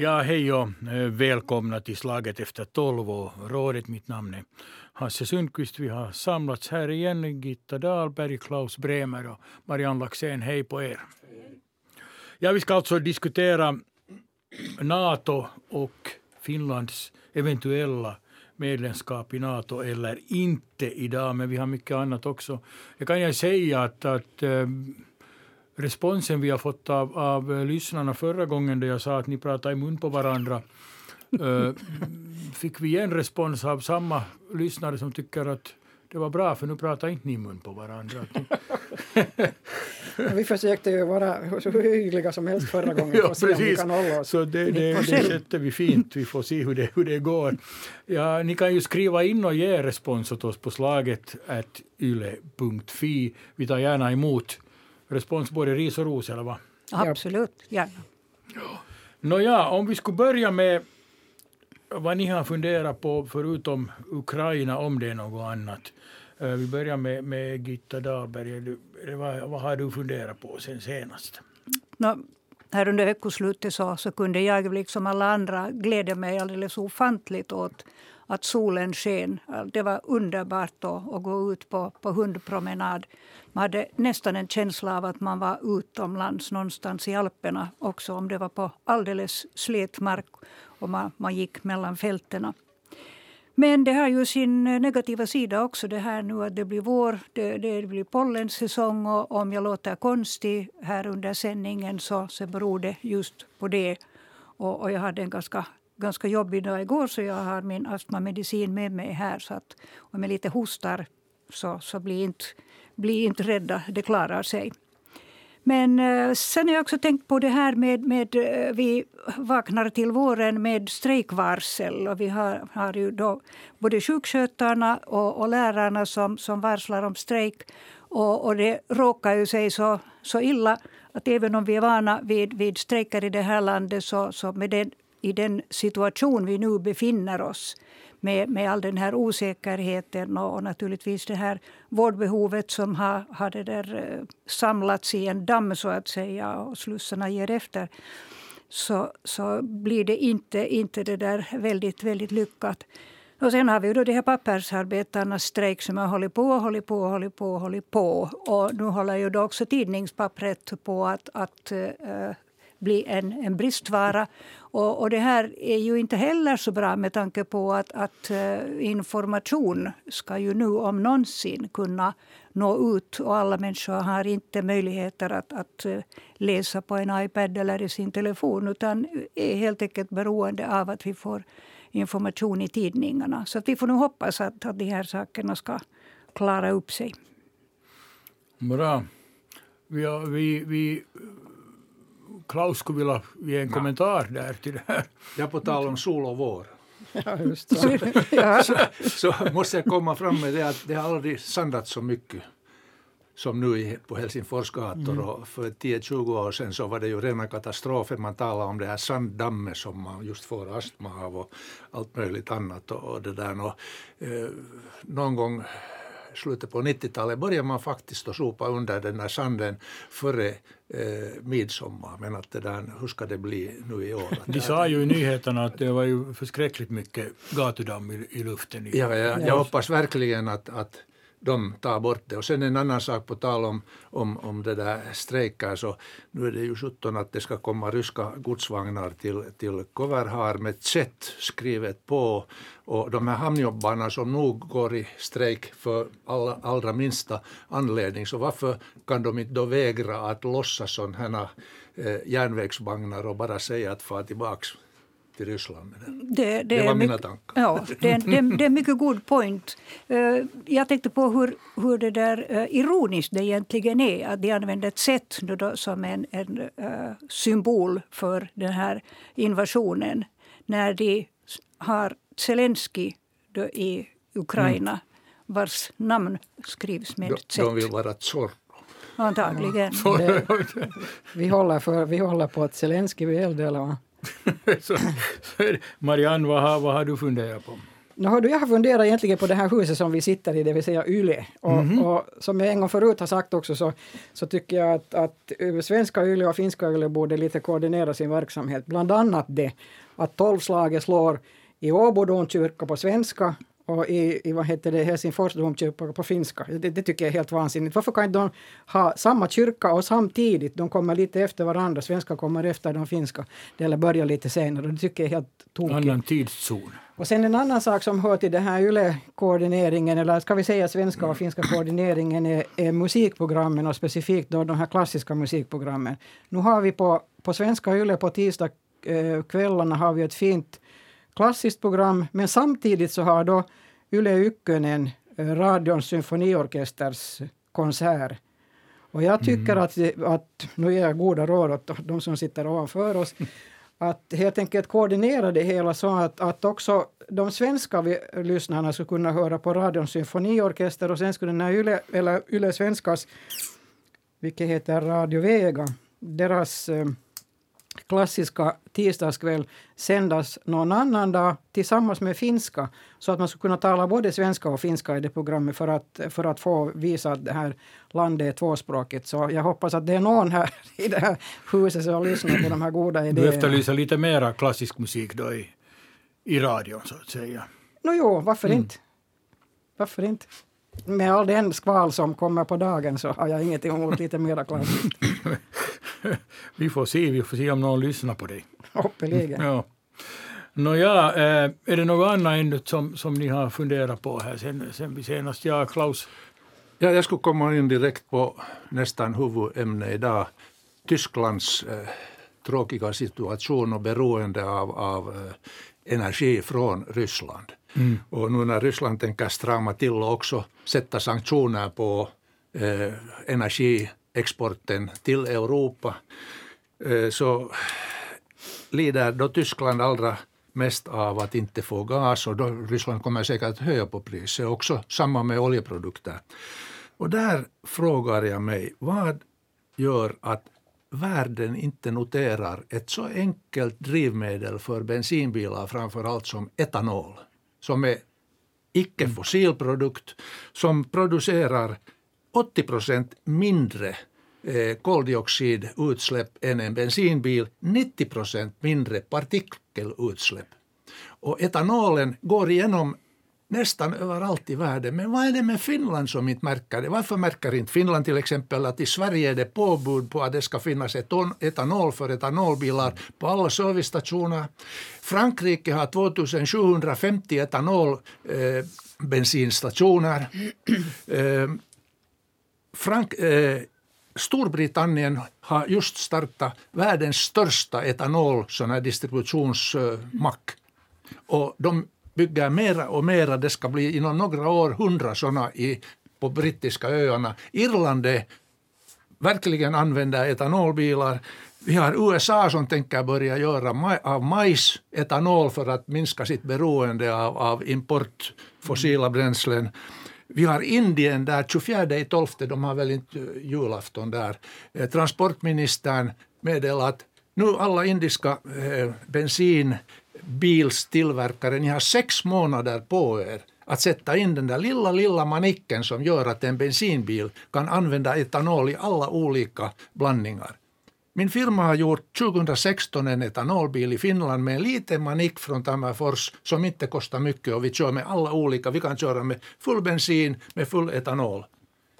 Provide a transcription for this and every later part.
Ja, hej och eh, välkomna till Slaget efter tolv och rådet. Mitt namn är Hasse Sundqvist. Vi har samlats här igen. Gitta Dahlberg, Klaus Bremer och Marianne Laxén. Hej på er. Ja, vi ska alltså diskutera Nato och Finlands eventuella medlemskap i Nato eller inte idag, men vi har mycket annat också. Jag kan ju säga att, att eh, responsen vi har fått av, av lyssnarna förra gången då jag sa att ni pratar i mun på varandra uh, fick vi en respons av samma lyssnare som tycker att det var bra för nu pratar inte ni mun på varandra. vi försökte ju vara så hyggliga som helst förra gången ja, se precis. om vi kan hålla oss. Så det, det, det sätter vi fint. Vi får se hur det, hur det går. Ja, ni kan ju skriva in och ge respons åt oss på slaget yle.fi. Vi tar gärna emot respons både ris och ros, eller vad? Absolut, gärna. Ja. Nåja, om vi skulle börja med vad ni har funderat på förutom Ukraina, om det är något annat. Eh, vi börjar med, med Gitta Dahlberg. Vad, vad har du funderat på sen senast? No, här under veckoslutet så, så kunde jag liksom alla andra glädja mig alldeles ofantligt åt att solen sken. Det var underbart att, att gå ut på, på hundpromenad. Man hade nästan en känsla av att man var utomlands någonstans i Alperna också om det var på alldeles slet mark och man, man gick mellan fältena. Men det har ju sin negativa sida också det här nu att det blir vår, det, det blir pollensäsong och om jag låter konstig här under sändningen så, så beror det just på det. Och, och jag hade en ganska ganska jobbig dag igår så jag har min astmamedicin med mig här. Så att om jag lite hostar så, så bli, inte, bli inte rädda, det klarar sig. Men eh, sen har jag också tänkt på det här med, med eh, vi vaknar till våren med strejkvarsel. Och vi har, har ju då både sjukskötarna och, och lärarna som, som varslar om strejk. Och, och det råkar ju sig så, så illa att även om vi är vana vid, vid strejker i det här landet så, så med den i den situation vi nu befinner oss med, med all den här osäkerheten och, och naturligtvis det här vårdbehovet som har, har det där, eh, samlats i en damm så att säga och slussarna ger efter så, så blir det inte, inte det där väldigt, väldigt lyckat. Och sen har vi då de här pappersarbetarnas strejk som har hållit på och hållit på och hållit på och hållit på. Och nu håller ju då också tidningspappret på att, att äh, bli en, en bristvara. Och, och, det här är ju inte heller så bra med tanke på att, att eh, information ska ju nu om någonsin kunna nå ut och alla människor har inte möjligheter att, att eh, läsa på en iPad eller i sin telefon utan är helt enkelt beroende av att vi får information i tidningarna. Så vi får nu hoppas att, att de här sakerna ska klara upp sig. Bra. Vi, vi, vi Klaus skulle vilja ge en ja. kommentar där till det här. Ja, på tal om sol och vår. Ja, just så. så, så måste jag komma fram med det att det har aldrig sandat så mycket som nu på Helsingfors gator. Mm. Och för 10-20 år sedan så var det ju rena katastrofen. Man talade om det här sanddammet som man just får astma av och allt möjligt annat. Och, och det där. Och, eh, någon gång slutet på 90-talet började man faktiskt att sopa under den där sanden före eh, midsommar. Men att det där, hur ska det bli nu i år? De sa ju i nyheterna att det var ju förskräckligt mycket gatudamm i, i luften. I ja, jag, jag hoppas verkligen att, att de tar bort det. Och sen en annan sak på tal om, om, om det där strejkar så nu är det ju 17 att det ska komma ryska godsvagnar till, till Koverhar med Z skrivet på och de här hamnjobbarna som nog går i strejk för alla, allra minsta anledning så varför kan de inte då vägra att lossa sådana här eh, järnvägsvagnar och bara säga att fara tillbaks till Ryssland. Det, det, det var mina tankar. Ja, det, det, det är en mycket god point. Eh, jag tänkte på hur, hur det där uh, ironiskt det egentligen är att de använder ett sätt nu då, som en, en uh, symbol för den här invasionen. När de har Zelensky i Ukraina mm. vars namn skrivs med ett Z. De vill vara Zorro. Antagligen. Det, vi, håller för, vi håller på att Zelensky vill det, vad? så, Marianne, vad har, vad har du funderat på? Du, jag har funderat egentligen på det här huset som vi sitter i, det vill säga YLE. Och, mm -hmm. och som jag en gång förut har sagt också så, så tycker jag att, att svenska YLE och finska YLE borde lite koordinera sin verksamhet. Bland annat det att tolvslaget slår i Åbo domkyrka på svenska och i, i vad heter det, Helsingfors domkyrka på finska. Det, det, tycker jag är helt vansinnigt. Varför kan inte de ha samma kyrka och samtidigt, de kommer lite efter varandra, svenska kommer efter de finska, eller börjar lite senare. Det tycker jag är helt tokigt. Annan tidszon. Och sen en annan sak som hör till den här YLE-koordineringen, eller ska vi säga svenska och finska koordineringen, är, är musikprogrammen och specifikt då de här klassiska musikprogrammen. Nu har vi på, på svenska YLE på tisdagskvällarna har vi ett fint klassiskt program, men samtidigt så har då Yle Ykkönen eh, Radions symfoniorkesters konsert. Och jag tycker mm. att, att, nu ger jag goda råd åt de som sitter ovanför oss, att helt enkelt koordinera det hela så att, att också de svenska vi, lyssnarna skulle kunna höra på Radions symfoniorkester och sen skulle den här Yle, eller Yle Svenskas, vilket heter Radio Vega, deras eh, klassiska tisdagskväll sändas någon annan dag tillsammans med finska så att man skulle kunna tala både svenska och finska i det programmet för att, för att få visa att det här landet är tvåspråkigt. Så jag hoppas att det är någon här i det här huset som lyssnar på de här goda idéerna. Du efterlyser lite mera klassisk musik då i, i radion så att säga? No, jo, varför mm. inte? Varför inte? Med all den skval som kommer på dagen så har jag inget emot lite mera klassiskt. vi får se, vi får se om någon lyssnar på dig. Hoppeligen. Ja. Nåja, eh, är det något annat ännu som, som ni har funderat på här sen, sen vi senast? Ja, Klaus? Ja, jag skulle komma in direkt på nästan huvudämne idag. Tysklands eh, tråkiga situation och beroende av, av eh, energi från Ryssland. Mm. Och nu när Ryssland tänker strama till och också sätta sanktioner på eh, energiexporten till Europa eh, så lider då Tyskland allra mest av att inte få gas och då Ryssland kommer säkert att höja på priset. Också samma med oljeprodukter. Och där frågar jag mig, vad gör att världen inte noterar ett så enkelt drivmedel för bensinbilar framför allt som etanol, som är icke-fossilprodukt, som producerar 80 procent mindre eh, koldioxidutsläpp än en bensinbil, 90 procent mindre partikelutsläpp. Och etanolen går igenom nästan överallt i världen. Men vad är det med Finland som inte märker det? Varför märker inte Finland till exempel att i Sverige är det påbud på att det ska finnas etanol för etanolbilar på alla servicestationer. Frankrike har 2750 etanol eh, bensinstationer. Eh, Frank, eh, Storbritannien har just startat världens största etanol distributionsmack. Och de bygger mera och mera. Det ska bli inom några år hundra sådana i, på brittiska öarna. Irland verkligen använder etanolbilar. Vi har USA som tänker börja göra av majs etanol för att minska sitt beroende av, av import fossila bränslen. Vi har Indien där 24 i 12, de har väl inte julafton där. Eh, transportministern meddelar att nu alla indiska eh, bensinbilstillverkare, ni har sex månader på er att sätta in den där lilla, lilla manicken som gör att en bensinbil kan använda etanol i alla olika blandningar. Min firma har gjort 2016 en etanolbil i Finland med en liten manik från Tammerfors som inte kostar mycket och vi kör med alla olika. Vi kan köra med full bensin, med full etanol.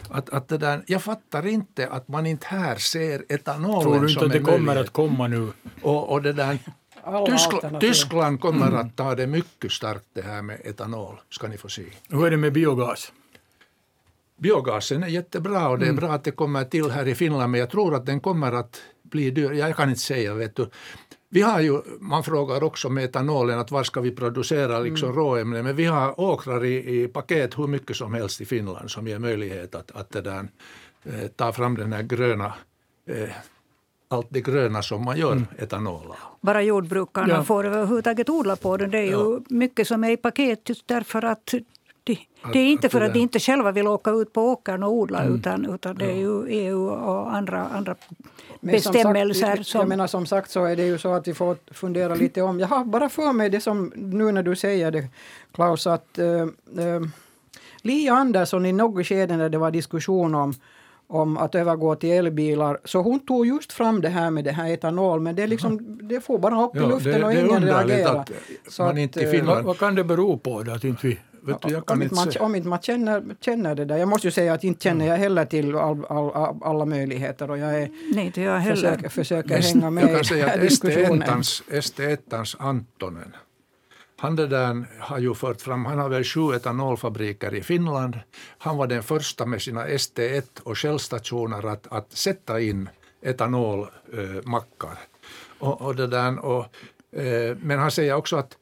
Att, att det där, jag fattar inte att man inte här ser etanolen Tror du inte som att det kommer möjlighet. att komma nu? Och, och det där, Tyskland, Tyskland kommer mm. att ta det mycket starkt det här med etanol, ska ni få se. Hur är det med biogas? Biogasen är jättebra och det är mm. bra att det kommer till här i Finland men jag tror att den kommer att bli dyr. Jag kan inte säga. Vet du. Vi har ju, man frågar också med etanolen att var ska vi producera liksom mm. råämnen men vi har åkrar i, i paket hur mycket som helst i Finland som ger möjlighet att, att det där, eh, ta fram den här gröna eh, allt det gröna som man gör mm. etanol av. Bara jordbrukarna ja. får överhuvudtaget odla på den. Det är ju ja. mycket som är i paket just därför att det, det är inte för att de inte själva vill åka ut på åkern och odla utan, utan det är ju EU och andra, andra Men som bestämmelser Sagt, som... Jag menar som sagt så är det ju så att vi får fundera lite om. Jag har bara för mig det som nu när du säger det Klaus att uh, uh, Lia Andersson i något skede när det var diskussion om om att övergå till elbilar. Så hon tog just fram det här med det här etanol men det, är liksom, det får bara upp i Ja, luften det, och det ingen reagerar. att Så man att, inte i eh, Vad, vad kan det bero på då, att inte vi... Vet du, jag om kan inte inte man, om inte man känner, känner det där. Jag måste ju säga att inte känner jag heller till all, all, all, alla möjligheter och jag är, Nej, inte jag heller. försöker, försöker hänga med jag kan säga att diskussionen. ST1-ans, ST1-ans Antonen, han där har ju fört fram, han har väl sju etanolfabriker i Finland. Han var den första med sina ST1 och Shell-stationer att, att sätta in etanolmackar. och, och det där, och, eh, men han säger också att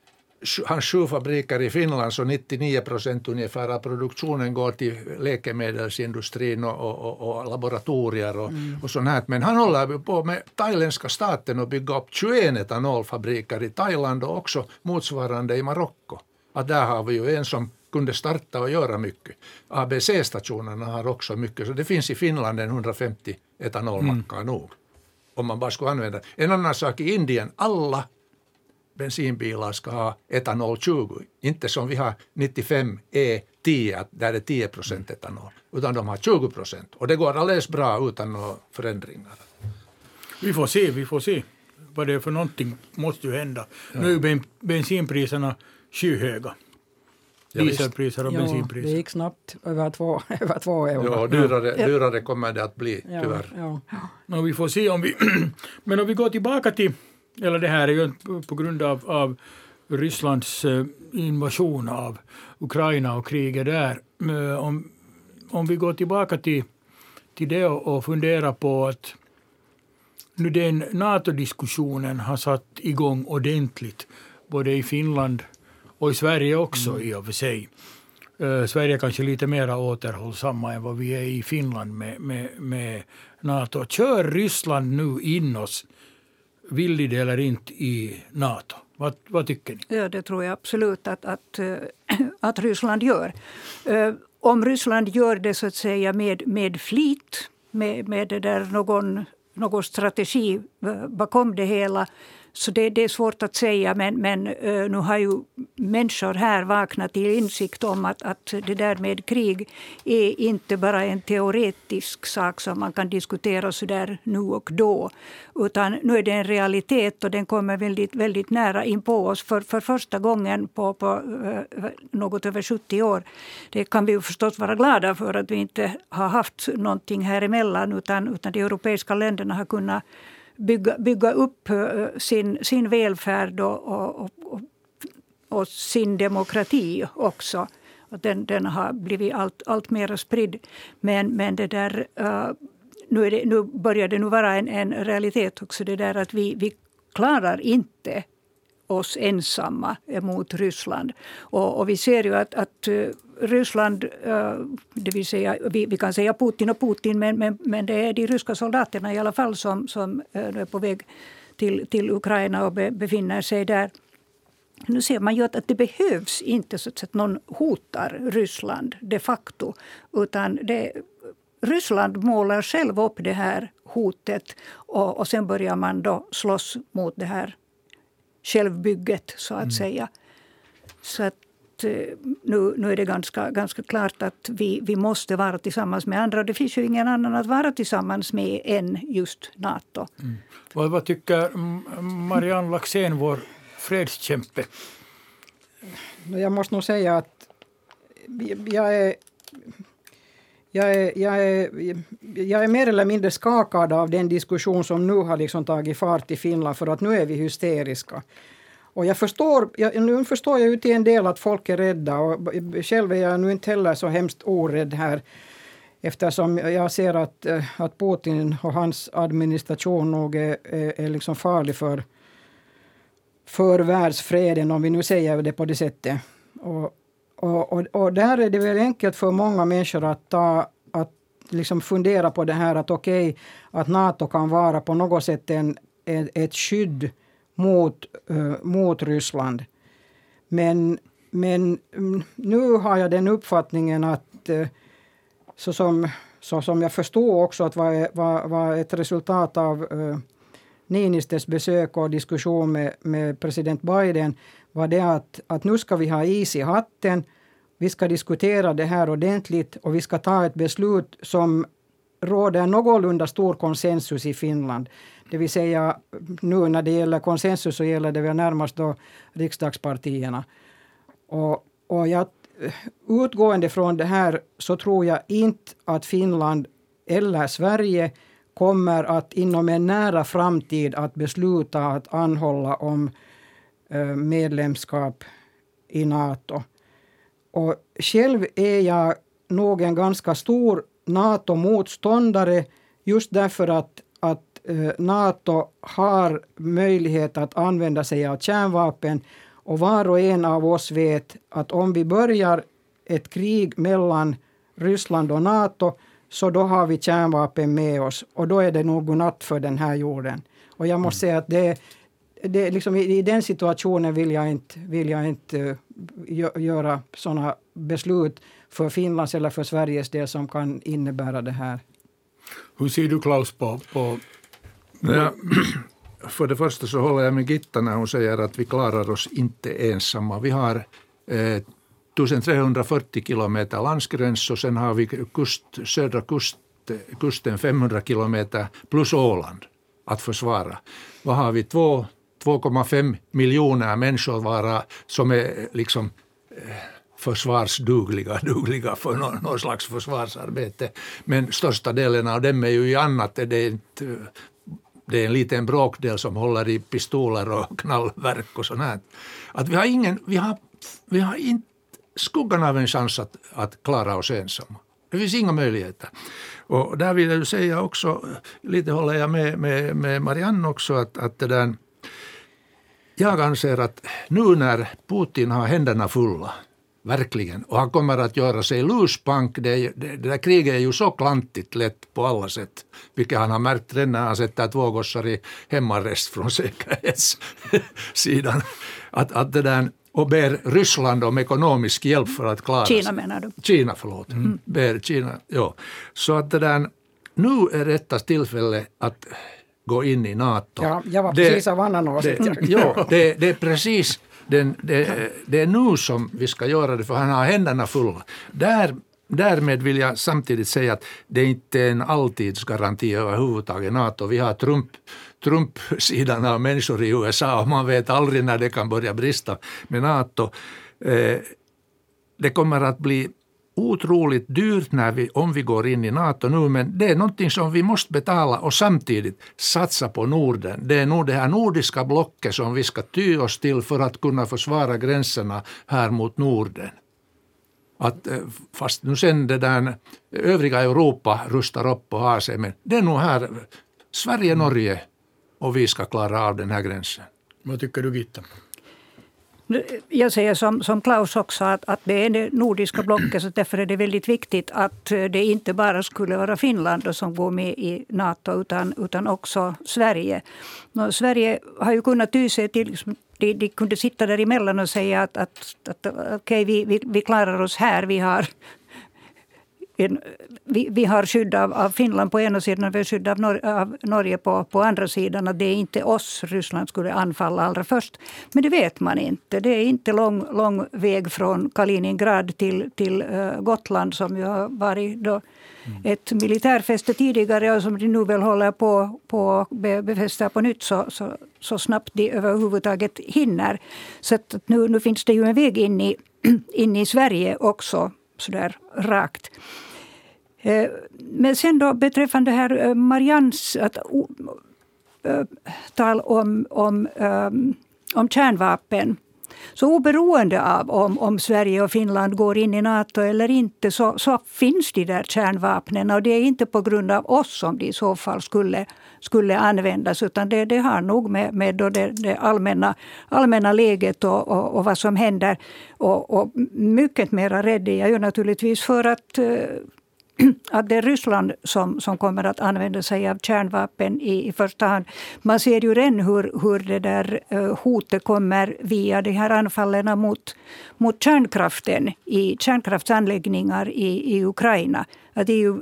hans sju fabriker i Finland så 99 procent ungefär av produktionen går till läkemedelsindustrin och, och, och, laboratorier och, och sånt här. Men han håller på med thailändska staten och bygga upp 21 etanolfabriker i Thailand och också motsvarande i Marocko. Att där har vi ju en som kunde starta och göra mycket. ABC-stationerna har också mycket, så det finns i Finland en 150 etanolmackar nog. Om man bara skulle använda. En annan sak i Indien, alla bensinbilar ska ha etanol 20. Inte som vi har 95 E10, att där är 10 procent etanol. Utan de har 20 procent. Och det går alldeles bra utan några förändringar. Vi får se, vi får se. Vad det är för någonting måste ju hända. Nu är ben, bensinpriserna skyhöga. Ja. Dieselpriser och Ja, det bensinpriser. gick snabbt över två, över två euro. Ja, dyrare, dyrare kommer det att bli, Ja, tyvärr. ja. No, vi får se om vi... Men om vi går tillbaka till... Eller det här är ju på grund av, av Rysslands eh, invasion av Ukraina och kriget där. Men Om, om vi går tillbaka till, till det och, funderar på att nu den NATO-diskussionen har satt igång ordentligt, både i Finland och i Sverige också i och för sig. Eh, Sverige kanske lite mer återhållsamma än vad vi är i Finland med, med, med NATO. Kör Ryssland nu in oss, vill det eller inte, i NATO? Vad, vad tycker ni? Ja, det tror jag absolut att, att, eh, att Ryssland gör. Eh, om Ryssland gör det så att säga med, med flit, med, med det där någon, någon strategi eh, bakom det hela, så det, det är svårt att säga. Men, men eh, nu har ju människor här vaknat till insikt om att, att det där med krig är inte bara en teoretisk sak som man kan diskutera så där nu och då. Utan nu är det en realitet och den kommer väldigt, väldigt nära in på oss för, för första gången på, på eh, något över 70 år. Det kan vi ju förstås vara glada för att vi inte har haft någonting här emellan utan, utan de europeiska länderna har kunnat bygga, bygga upp eh, sin, sin välfärd och, och, och, och, sin demokrati också. Den, den har blivit allt, allt mer spridd. Men, men det där, eh, nu, är det, nu börjar det nu vara en, en realitet också det där att vi, vi klarar inte oss ensamma mot Ryssland. Och, och vi ser ju att, att eh, Ryssland, eh, det vill säga, vi, vi kan säga Putin och Putin, men, men, men det är de ryska soldaterna i alla fall som, som eh, är på väg till, till Ukraina och be, befinner sig där. Nu ser man ju att, att det behövs inte så att att någon hotar Ryssland de facto. Utan det, Ryssland målar själv upp det här hotet och, och sen börjar man då slåss mot det här självbygget, så att säga. Så att eh, nu, nu är det ganska, ganska klart att vi, vi måste vara tillsammans med andra. Och det finns ju ingen annan att vara tillsammans med än just Nato. Vad, vad tycker mm, Marianne Laxén, vår fredskämpe? Jag måste nog säga att jag är, jag är, jag är, jag är mer eller mindre skakad av den diskussion som nu har liksom tagit fart i Finland för att nu är vi hysteriska. Och jag förstår, jag, nu förstår jag ju till en del att folk är rädda och själv är jag nu inte heller så hemskt orädd här eftersom jag ser att, eh, att Putin och hans administration nog är, är, är liksom farlig för, för världsfreden, om vi nu säger det på det sättet. Och, och, och, och där är det väl enkelt för många människor att ta att liksom fundera på det här att okej, att Nato kan vara på något sätt en, ett, ett skydd mot, uh, mot Ryssland. Men men mm, nu har jag den uppfattningen att uh, så som, så som jag förstår också att vad, vad, vad ett resultat av eh, uh, Niinistös besök och diskussion med, med president Biden var det att, att nu ska vi ha is i hatten. Vi ska diskutera det här ordentligt och vi ska ta ett beslut som råder någorlunda stor konsensus i Finland. Det vill säga nu när det gäller konsensus så gäller det väl närmast då riksdagspartierna. Och, och jag, utgående från det här så tror jag inte att Finland eller Sverige kommer att inom en nära framtid att besluta att anhålla om medlemskap i Nato. Och själv är jag nog en ganska stor NATO-motståndare just därför att, att eh, Nato har möjlighet att använda sig av kärnvapen och var och en av oss vet att om vi börjar ett krig mellan Ryssland och Nato så då har vi kärnvapen med oss och då är det nog natt för den här jorden. Och jag måste mm. säga att det, det liksom i, i, den situationen vill jag inte, vill jag inte uh, göra sådana beslut för Finlands eller för Sveriges del som kan innebära det här. Hur ser du Klaus på, på ja, för det första så håller jag med Gitta när hon säger att vi klarar oss inte ensamma. Vi har eh, 1340 kilometer landsgräns och sen har vi kust, södra kust, kusten 500 kilometer plus Åland att försvara. Vad har vi? 2,5 miljoner människor vara, som är liksom eh, försvarsdugliga, dugliga för någon, någon slags försvarsarbete. Men största delen av dem är ju i annat. Det är, inte, det är en liten bråkdel som håller i pistoler och knallverk och sånt här. Att vi har ingen, vi har, vi har inte skuggan av en chans att, att klara oss ensamma. Det finns inga möjligheter. Och där vill jag säga också, lite håller jag med, med, med Marianne också, att, att det där, jag anser att nu när Putin har händerna fulla Verkligen. Och han kommer att göra sig luspank. Det, det, det där kriget är ju så klantigt lätt på alla sätt. Vilket han har märkt redan när han sätter två gossar i hemarrest från säkerhetssidan. Att, att det där, och ber Ryssland om ekonomisk hjälp för att klara Kina menar du? Kina, förlåt. Mm. Ber Kina, ja. Så att det där, nu är rätta tillfälle att gå in i NATO. Ja, jag var precis det, av annan åsikt. Ja, det, det är precis den, det, det är nu som vi ska göra det, för han har händerna fulla. Där, därmed vill jag samtidigt säga att det inte är en alltidsgaranti överhuvudtaget NATO. Vi har Trump, Trump-sidan av människor i USA och man vet aldrig när det kan börja brista med NATO. Eh, det kommer att bli otroligt dyrt när vi, om vi går in i NATO nu, men det är någonting som vi måste betala och samtidigt satsa på Norden. Det är nog det här nordiska blocket som vi ska ty oss till för att kunna försvara gränserna här mot Norden. Att, eh, fast nu sen det där övriga Europa rustar upp och har sig, men det är nog här Sverige, Norge och vi ska klara av den här gränsen. Vad tycker du Gitta? Jag säger som, som Klaus också att, att det är det nordiska blocket så därför är det väldigt viktigt att eh, det inte bara skulle vara Finland som går med i Nato utan, utan också Sverige. Och Sverige har ju kunnat ty sig till liksom, de, de kunde sitta däremellan och säga att, att, att okay, vi, vi, vi klarar oss här. Vi har en, vi, vi, har skydd av, av, Finland på ena sidan och vi har skydd av, Nor av Norge på, på andra sidan. Att det är inte oss Ryssland skulle anfalla allra först. Men det vet man inte. Det är inte lång, lång väg från Kaliningrad till, till uh, Gotland som ju har varit då mm. ett militärfäste tidigare och som de nu väl håller på, på befästa på nytt så, så, så snabbt de överhuvudtaget hinner. Så att nu, nu finns det ju en väg in i, in i Sverige också, sådär rakt. Eh, men sen då beträffande här eh, Marians att, eh, tal om, om, om kärnvapen. Så oberoende av om, om Sverige och Finland går in i Nato eller inte så, så finns de där kärnvapnen. Och det är inte på grund av oss som de i så fall skulle, skulle användas utan det, det har nog med, med då det, det allmänna, allmänna läget och, och, och, vad som händer. Och, och mycket mera rädd är jag ju naturligtvis för att att det är Ryssland som, som kommer att använda sig av kärnvapen i, i första hand. Man ser ju redan hur, hur det där eh, hotet kommer via de här anfallen mot, mot kärnkraften i kärnkraftsanläggningar i, i Ukraina. Att det är ju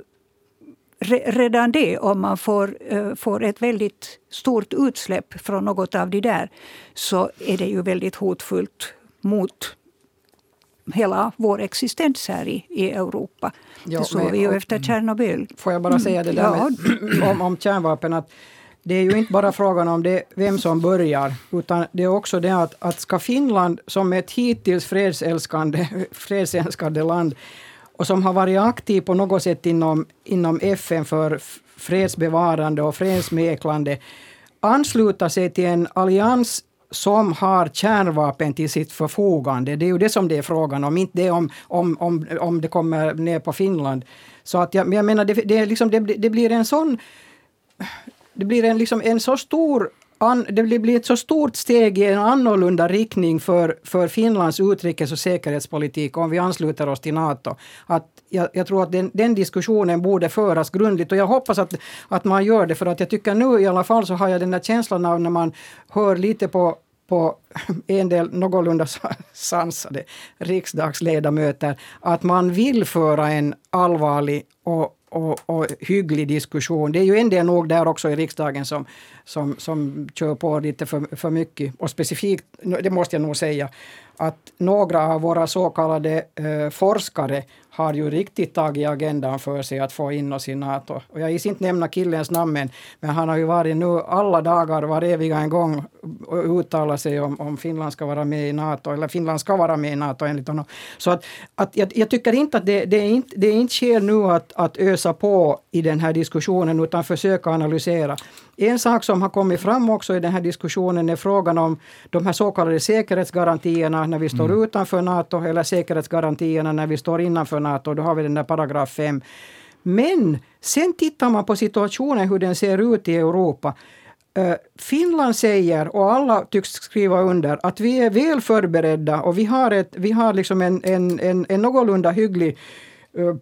redan det, om man får, eh, får ett väldigt stort utsläpp från något av de där, så är det ju väldigt hotfullt mot hela vår existens här i, i Europa. Ja, det såg vi ju efter Tjernobyl. Får jag bara säga det där ja. med, om, om kärnvapen, att det är ju inte bara frågan om det, vem som börjar, utan det är också det att, att ska Finland, som är ett hittills fredsälskande, fredsälskande land, och som har varit aktiv på något sätt inom, inom FN för fredsbevarande och fredsmäklande, ansluta sig till en allians som har kärnvapen till sitt förfogande. Det är ju det som det är frågan om, inte det om, om, om, om det kommer ner på Finland. Så att jag, jag menar, det, det, är liksom, det, det blir en sån... Det blir en, liksom en så stor an, det blir ett så stort steg i en annorlunda riktning för, för Finlands utrikes och säkerhetspolitik om vi ansluter oss till Nato. Att jag, jag tror att den, den, diskussionen borde föras grundligt och jag hoppas att, att man gör det för att jag tycker nu i alla fall så har jag den där känslan av när man hör lite på på en del någorlunda sansade riksdagsledamöter att man vill föra en allvarlig och och, och hygglig diskussion. Det är ju en del nog där också i riksdagen som, som, som kör på lite för, för mycket. Och specifikt, det måste jag nog säga, att några av våra så kallade eh, forskare har ju riktigt tagit agendan för sig att få in oss i Nato. Och jag vill inte nämna killens namn men han har ju varit nu alla dagar, var eviga en gång och uttalat sig om, om Finland ska vara med i Nato, eller Finland ska vara med i Nato enligt honom. Så att, att jag, jag tycker inte att det, det, är inte, det är inte skäl nu att, att ösa på i den här diskussionen utan försöka analysera. En sak som har kommit fram också i den här diskussionen är frågan om de här så kallade säkerhetsgarantierna när vi står mm. utanför Nato eller säkerhetsgarantierna när vi står innanför Nato. Då har vi den där paragraf 5. Men sen tittar man på situationen hur den ser ut i Europa. Uh, Finland säger, och alla tycks skriva under, att vi är väl förberedda och vi har, ett, vi har liksom en, en, en, en någorlunda hygglig uh,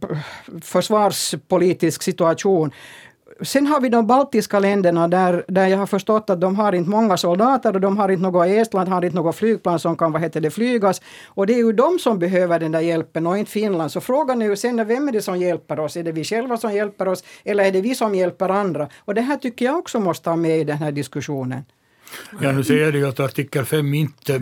försvarspolitisk situation. Sen har vi de baltiska länderna där, där jag har förstått att de har inte många soldater och de har inte något, Estland har inte något flygplan som kan vad heter det, flygas. Och det är ju de som behöver den där hjälpen och inte Finland. Så frågan är ju sen vem är det som hjälper oss? Är det vi själva som hjälper oss eller är det vi som hjälper andra? Och det här tycker jag också måste ha med i den här diskussionen. Ja, nu säger du att artikel 5 inte eh,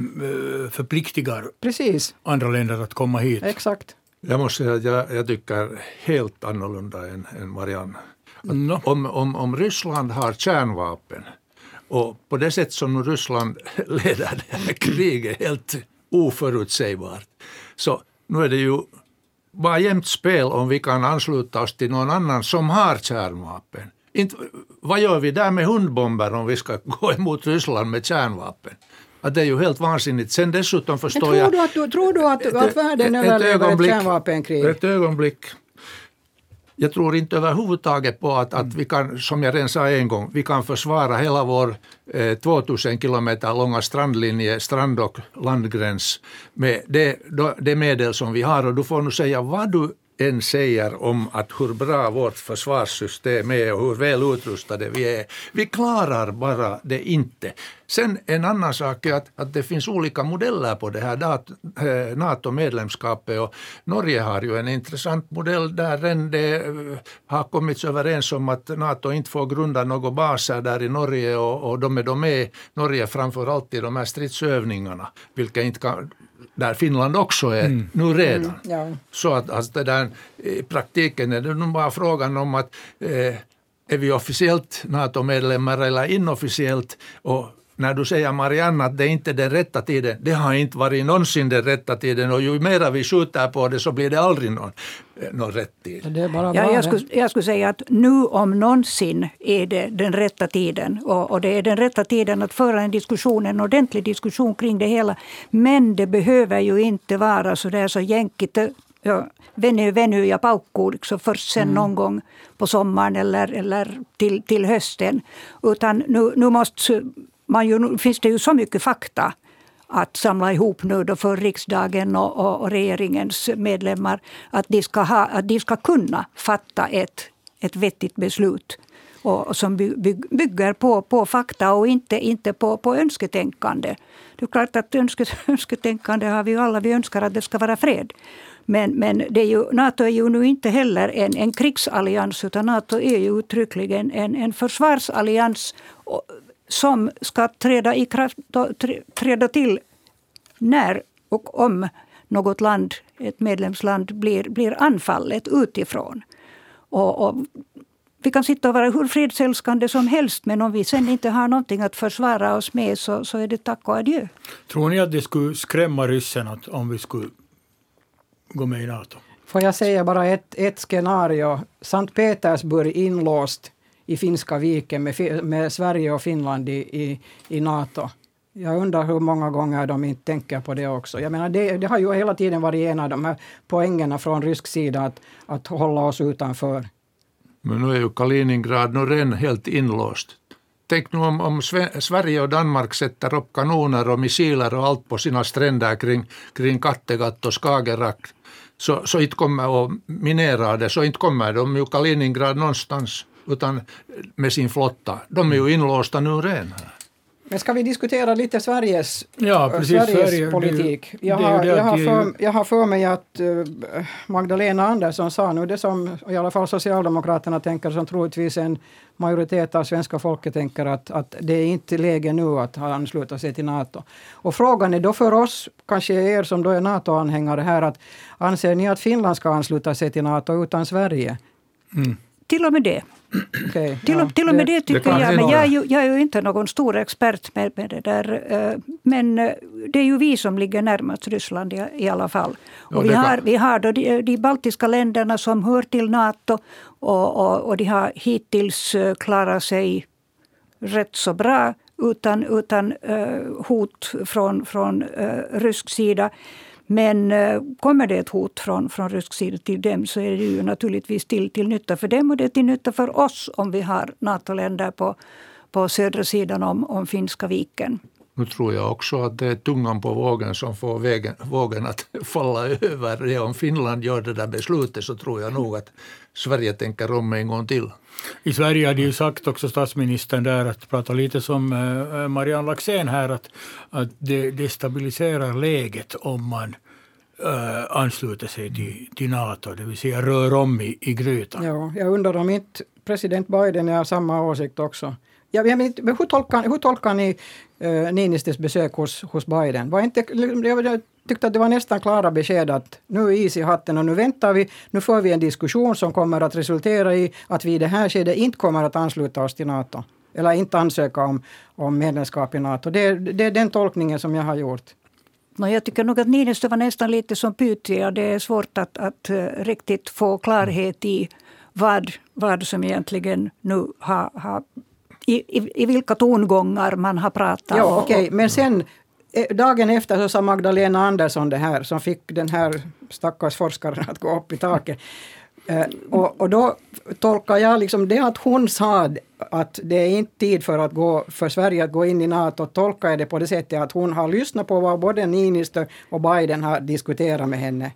förpliktigar Precis. andra länder att komma hit. Exakt. Jag måste säga att jag, jag tycker helt annorlunda än, än Marianne. No. Om, om, om Ryssland har kärnvapen och på det sätt som Ryssland leder det här kriget helt oförutsägbart så nu är det ju bara jämnt spel om vi kan ansluta oss till någon annan som har kärnvapen. Inte, vad gör vi där med hundbomber om vi ska gå emot Ryssland med kärnvapen? Att det är ju helt vansinnigt. Sen dessutom förstår Men tror jag... Du att, tror du att, ett, att världen överlever ett kärnvapenkrig? Ett ögonblick jag tror inte överhuvudtaget på att, att vi kan, som jag redan sa en gång, vi kan försvara hela vår eh, 2000 kilometer långa strandlinje, strand och landgräns med det, det medel som vi har. Och du får nu säga vad du än säger om att hur bra vårt försvarssystem är och hur väl utrustade vi är. Vi klarar bara det inte. Sen en annan sak är att, att det finns olika modeller på det här eh, NATO-medlemskapet och Norge har ju en intressant modell där det eh, har kommits överens om att NATO inte får grunda några baser där i Norge och, och de är då med Norge framför allt i de här stridsövningarna, vilka inte kan där Finland också är mm. nu redan. Mm, ja. Så att alltså det där, i praktiken är det nog bara frågan om att eh, är vi officiellt NATO-medlemmar eller inofficiellt och när du säger Marianne att det inte är den rätta tiden, det har inte varit någonsin den rätta tiden och ju mer vi skjuter på det så blir det aldrig någon, eh, någon rätt tid. Det ja, jag, skulle, jag skulle säga att nu om någonsin är det den rätta tiden och, och, det är den rätta tiden att föra en diskussion, en ordentlig diskussion kring det hela. Men det behöver ju inte vara så där så jänkigt ja, veny, veny ja paukkuu liksom först sen mm. någon gång på sommaren eller, eller till, till hösten. Utan nu, nu måste man ju, finns det ju så mycket fakta att samla ihop nu då för riksdagen och, och, och regeringens medlemmar. Att de ska, ha, att de ska kunna fatta ett, ett vettigt beslut och, och som by, by, bygger på, på fakta och inte, inte på, på önsketänkande. Det är klart att önske, önsketänkande har vi ju alla. Vi önskar att det ska vara fred. Men, men det är ju, Nato är ju nu inte heller en, en krigsallians utan Nato är ju uttryckligen en, en försvarsallians som ska träda, i kraft, träda till när och om något land, ett medlemsland, blir, blir anfallet utifrån. Och, och vi kan sitta och vara hur fredsälskande som helst men om vi sen inte har någonting att försvara oss med så, så är det tack och adjö. Tror ni att det skulle skrämma ryssen att om vi skulle gå med i Nato? Får jag säga bara ett, ett scenario. Sankt Petersburg inlåst i Finska viken med, med Sverige och Finland i, i, i Nato. Jag undrar hur många gånger de inte tänker på det också. Jag menar, det, det har ju hela tiden varit en av de här poängerna från rysk sida att, att hålla oss utanför. Men nu är ju Kaliningrad nu redan helt inlåst. Tänk nu om, om Sverige och Danmark sätter upp kanoner och missiler och allt på sina stränder kring, kring Kattegatt och Skagerrak. Så, så inte kommer att minera det, så inte kommer de ju Kaliningrad någonstans utan med sin flotta. De är ju inlåsta nu redan. Men ska vi diskutera lite Sveriges, ja, precis, Sveriges Sverige, politik? Jag har, jag, har för, jag har för mig att uh, Magdalena Andersson sa nu det som i alla fall Socialdemokraterna tänker, som troligtvis en majoritet av svenska folket tänker att, att det är inte läge nu att ansluta sig till Nato. Och frågan är då för oss, kanske er som då är Nato-anhängare här, att anser ni att Finland ska ansluta sig till Nato utan Sverige? Mm. Till och med det. Okay, till, ja, till och med det, det tycker det jag. Men jag är, ju, jag är ju inte någon stor expert med, med det där. Eh, men eh, det är ju vi som ligger närmast Ryssland i, i alla fall. Och ja, vi, har, vi har då de, de, baltiska länderna som hör till Nato. Och, och, och de har hittills eh, klarat sig rätt så bra utan, utan hot från, från rysk sida. Men eh, kommer det ett hot från, från rysk sida till dem så är det ju naturligtvis till, till nytta för dem och det är till nytta för oss om vi har NATO-länder på, på södra sidan om, om Finska viken. Nu tror jag också att det är tungan på vågen som får vägen, vågen att falla över. Ja, om Finland gör det där beslutet så tror jag nog att Sverige tänker om en gång till. I Sverige har de ju sagt också statsministern där att prata lite som eh, eh, Marianne Laxén här att, att det destabiliserar läget om man äh, ansluter sig till, till Nato, det vill säga rör om i, i grytan. Ja, jag undrar om inte president Biden är av samma åsikt också. Ja, men hur, tolkar, hur tolkar ni uh, Niinistös besök hos, hos Biden? Var inte, jag tyckte att det var nästan klara besked att nu är is i hatten och nu väntar vi. Nu får vi en diskussion som kommer att resultera i att vi i det här skedet inte kommer att ansluta oss till Nato. Eller inte ansöka om, om medlemskap i Nato. Det, det är den tolkningen som jag har gjort. No, jag tycker nog att Niinistö var nästan lite som Pythia. Det är svårt att, att uh, riktigt få klarhet i vad, vad som egentligen nu har, har i, i, i vilka tongångar man har pratat. Ja, okej, okay. men sen eh, dagen efter så sa Magdalena Andersson det här som fick den här stackars forskaren att gå upp i taket. Uh, och, och då tolkar jag liksom det att hon sa att det är inte tid för, att gå, för Sverige att gå in i Nato, tolkar jag det på det sättet att hon har lyssnat på vad både Niinistö och Biden har diskuterat med henne.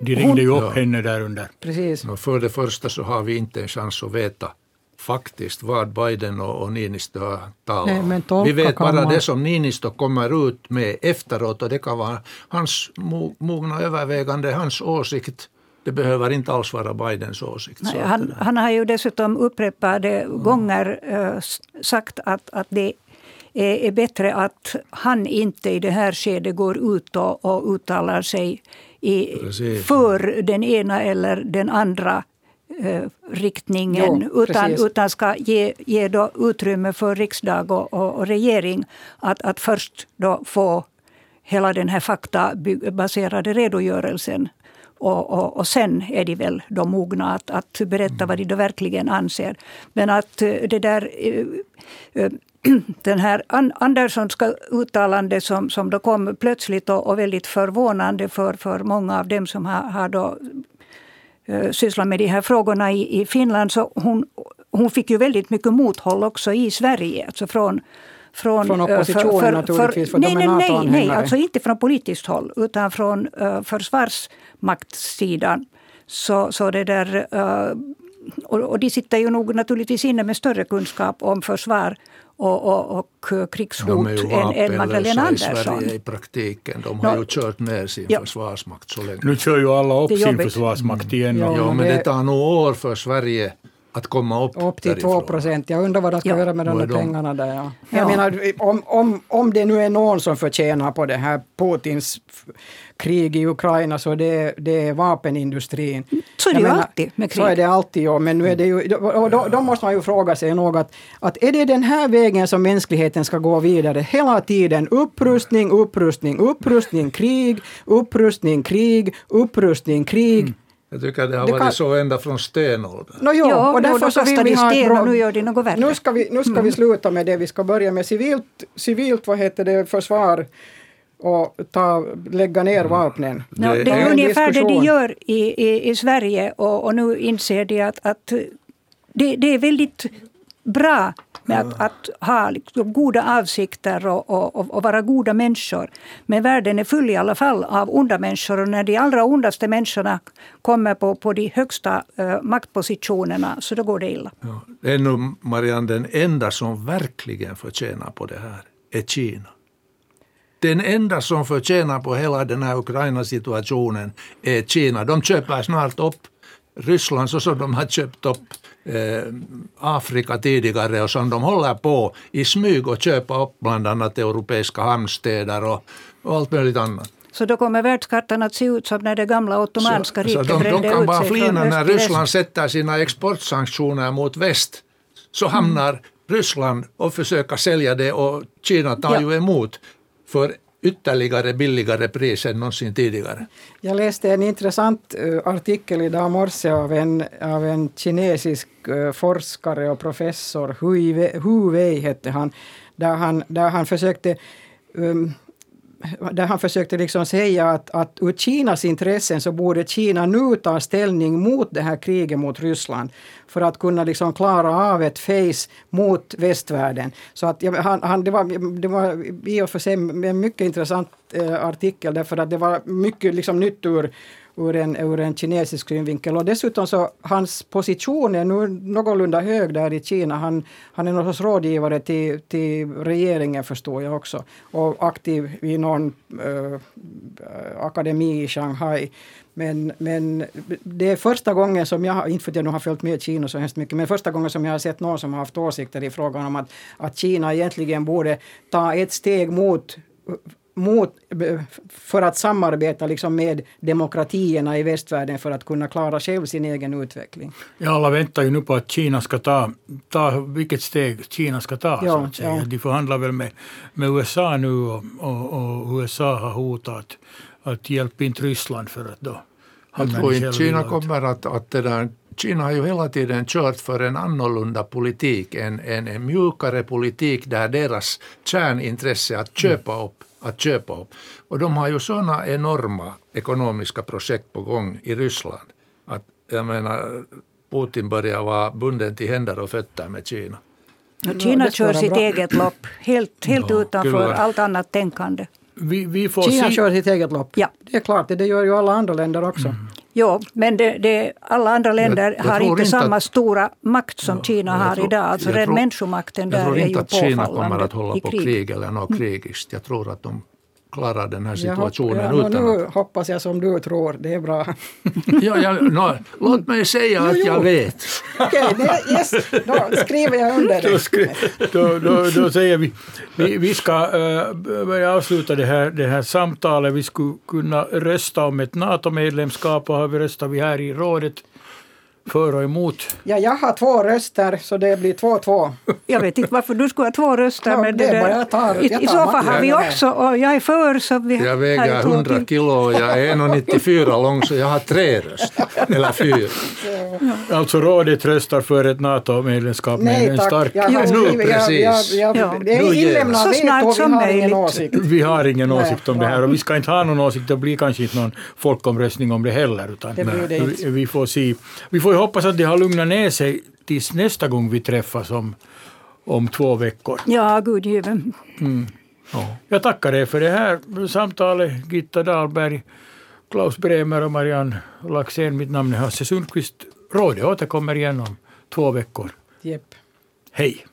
De ringde ju upp ja. henne där under. Precis. Och för det första så har vi inte en chans att veta faktiskt vad Biden och, och Niinistö har talat om. Vi vet bara man... det som Niinistö kommer ut med efteråt och det kan vara hans mogna övervägande, hans åsikt. Det behöver inte alls vara Bidens åsikt. Nej, han, han, har ju dessutom upprepade mm. gånger uh, sagt att, att det är, är, bättre att han inte i det här skedet går ut och, och uttalar sig i, för den ena eller den andra riktningen jo, utan, utan ska ge, ge då utrymme för riksdag och, och, och regering att, att först då få hela den här faktabaserade redogörelsen och, och, och sen är de väl då mogna att, att berätta vad de då verkligen anser. Men att eh, det där eh, eh, den här Anderssonska uttalande som, som då kom plötsligt och, och väldigt förvånande för, för många av dem som har, har då, sysslat med de här frågorna i, i Finland. Så hon, hon fick ju väldigt mycket mothåll också i Sverige. Alltså från, från, Från eh, oppositionen naturligtvis, för nej, de är nej, nej, nej, NATO-anhängare. alltså inte från politiskt håll utan från uh, försvarsmaktssidan. Så, så det där, eh, och, och de sitter ju nog naturligtvis inne med större kunskap om försvar och, och, och krigshot De är ju än, än Magdalena vapenlösa i Andersson. Sverige i praktiken. De har Nå- ju kört ner sin Ja. försvarsmakt så länge. Nu kör ju alla upp sin försvarsmakt igen. Ja. och- Ja, men men det- det tar nog år för Sverige att komma upp, Upp till därifrån. 2 procent. Jag undrar vad de ska Ja. göra med de där de? pengarna där. Ja. Ja. Jag menar, om, om, om det nu är någon som förtjänar på det här Putins krig i Ukraina så det, det är vapenindustrin. Så är det ju menar, alltid med Så är krig. det alltid, ja. Men nu är det ju, och då, då måste man ju fråga sig nog att, att är det den här vägen som mänskligheten ska gå vidare hela tiden? Upprustning, upprustning, upprustning, krig, upprustning, krig, upprustning, krig. Jag tycker det har Det varit kan- så ända från stenåldern. No, jo, Ja, och därför så vill vi ha sten bra- och nu gör de något värre. Nu ska vi, nu ska vi sluta med det. Vi ska börja med civilt, civilt vad heter det, försvar och ta, lägga ner vapnen. No, Det- det är en ungefär det de diskussion. gör i, i, i Sverige och, och nu inser de att, att det, det är väldigt bra med att, att ha liksom goda avsikter och, och, och, vara goda människor. Men världen är full i alla fall av onda människor och när de allra ondaste människorna kommer på, på de högsta eh, maktpositionerna så då går det illa. Ja, det är nog, Marianne, den enda som verkligen förtjänar på det här är Kina. Den enda som förtjänar på hela den här Ukraina-situationen är Kina. De köper snart upp Ryssland så som de har köpt upp eh, Afrika tidigare och som de håller på i smyg och köpa upp bland annat europeiska hamnstäder och, och allt möjligt annat. Så då kommer världskartan att se ut som när det gamla ottomanska riket så de, brände de kan ut bara sig flina när. Ryssland sätter sina exportsanktioner mot väst. Så hamnar Ryssland och försöker sälja det och Kina tar Ja. ju emot för ytterligare billigare pris än någonsin tidigare. Jag läste en intressant eh, artikel idag morse av en, av en kinesisk eh, forskare och professor, Hu Wei hette han, där han, där han försökte um, där han försökte liksom säga att, att ur Kinas intressen så borde Kina nu ta ställning mot det här kriget mot Ryssland för att kunna liksom klara av ett face mot västvärlden. Så att, ja, han, han, det, var, det var i och för sig en mycket intressant eh, artikel därför att det var mycket liksom nytt ur, ur, en, ur en kinesisk synvinkel. Och dessutom så hans position är nu någorlunda hög där i Kina. Han, han är någon sorts rådgivare till, till regeringen förstår jag också. Och aktiv i någon äh, akademi i Shanghai. Men, men det är första gången som jag, har- inte för att jag nu har följt med Kina så hemskt mycket, men första gången som jag har sett någon som har haft åsikter i frågan om att, att Kina egentligen borde ta ett steg mot mot, för att samarbeta liksom med demokratierna i västvärlden för att kunna klara själv sin egen utveckling. Ja, alla väntar ju nu på att Kina ska ta, ta vilket steg Kina ska ta. Ja, så att säga. ja. De förhandlar väl med, med USA nu och, och, och USA har hotat att hjälpa inte Ryssland för att då Jag tror inte Kina kommer att, att det där, Kina har ju hela tiden kört för en annorlunda politik, en, en, en mjukare politik där deras kärnintresse är att köpa upp, att köpa upp. Och de har ju sådana enorma ekonomiska projekt på gång i Ryssland att jag menar Putin börjar vara bunden till händer och fötter med Kina. Och Kina ska kör sitt bra. eget lopp, helt, helt Ja, utanför kyllä. allt annat tänkande. Vi, vi får Kina se. kör sitt eget lopp. Ja. Det är klart, det, det gör ju alla andra länder också. Jo, men det, det, alla andra länder jag har tror inte inte samma att- stora makt som Kina jag har tror- idag. Alltså jag den tror- människomakten Jag där tror är inte ju att Kina kommer att hålla på krig, eller något krigiskt. Jag tror att de klarar den här Jag hopp- situationen ja, utan nu att... hoppas jag som du tror, det är bra. Ja, ja, no, låt mig säga att jag vet. Okej, okay, yes, då skriver jag under Då, skri, då, då, då säger vi, vi, vi ska uh, börja avsluta det här, det här samtalet. Vi skulle kunna rösta om ett NATO-medlemskap och har vi röstat vi här i rådet för och emot. Ja, jag har två röster så det blir två två. Jag vet inte varför du skulle ha två röster. Ja, men det där- bara jag tar- I, jag så fall har vi Ja, ja. också, och jag är för så vi Jag väger två 100 till. kilo och jag är 1,94 lång så jag har tre röster. Eller fyra. Alltså rådet röstar för ett NATO-medlemskap med Nej en tack, stark... jag har Jo, skrivit, jag, jag, precis. jag, Ja. det är Nu ger inlämnat Så snart som har ingen möjligt. åsikt. Vi har ingen Nej, åsikt om det här och vi ska inte ha någon åsikt. Det blir kanske inte någon folkomröstning om det heller. Utan Det blir det inte. vi, vi får se. Vi får ju hoppas att det har lugnat ner sig tills nästa gång vi träffas om, om två veckor. Ja, gudgiven. Ja. Jag tackar er för det här samtalet, Gitta Dahlberg, Klaus Bremer och Marianne Laxén. Mitt namn är Hasse Sundqvist. Rådet återkommer igen om två veckor. Jepp. Hej!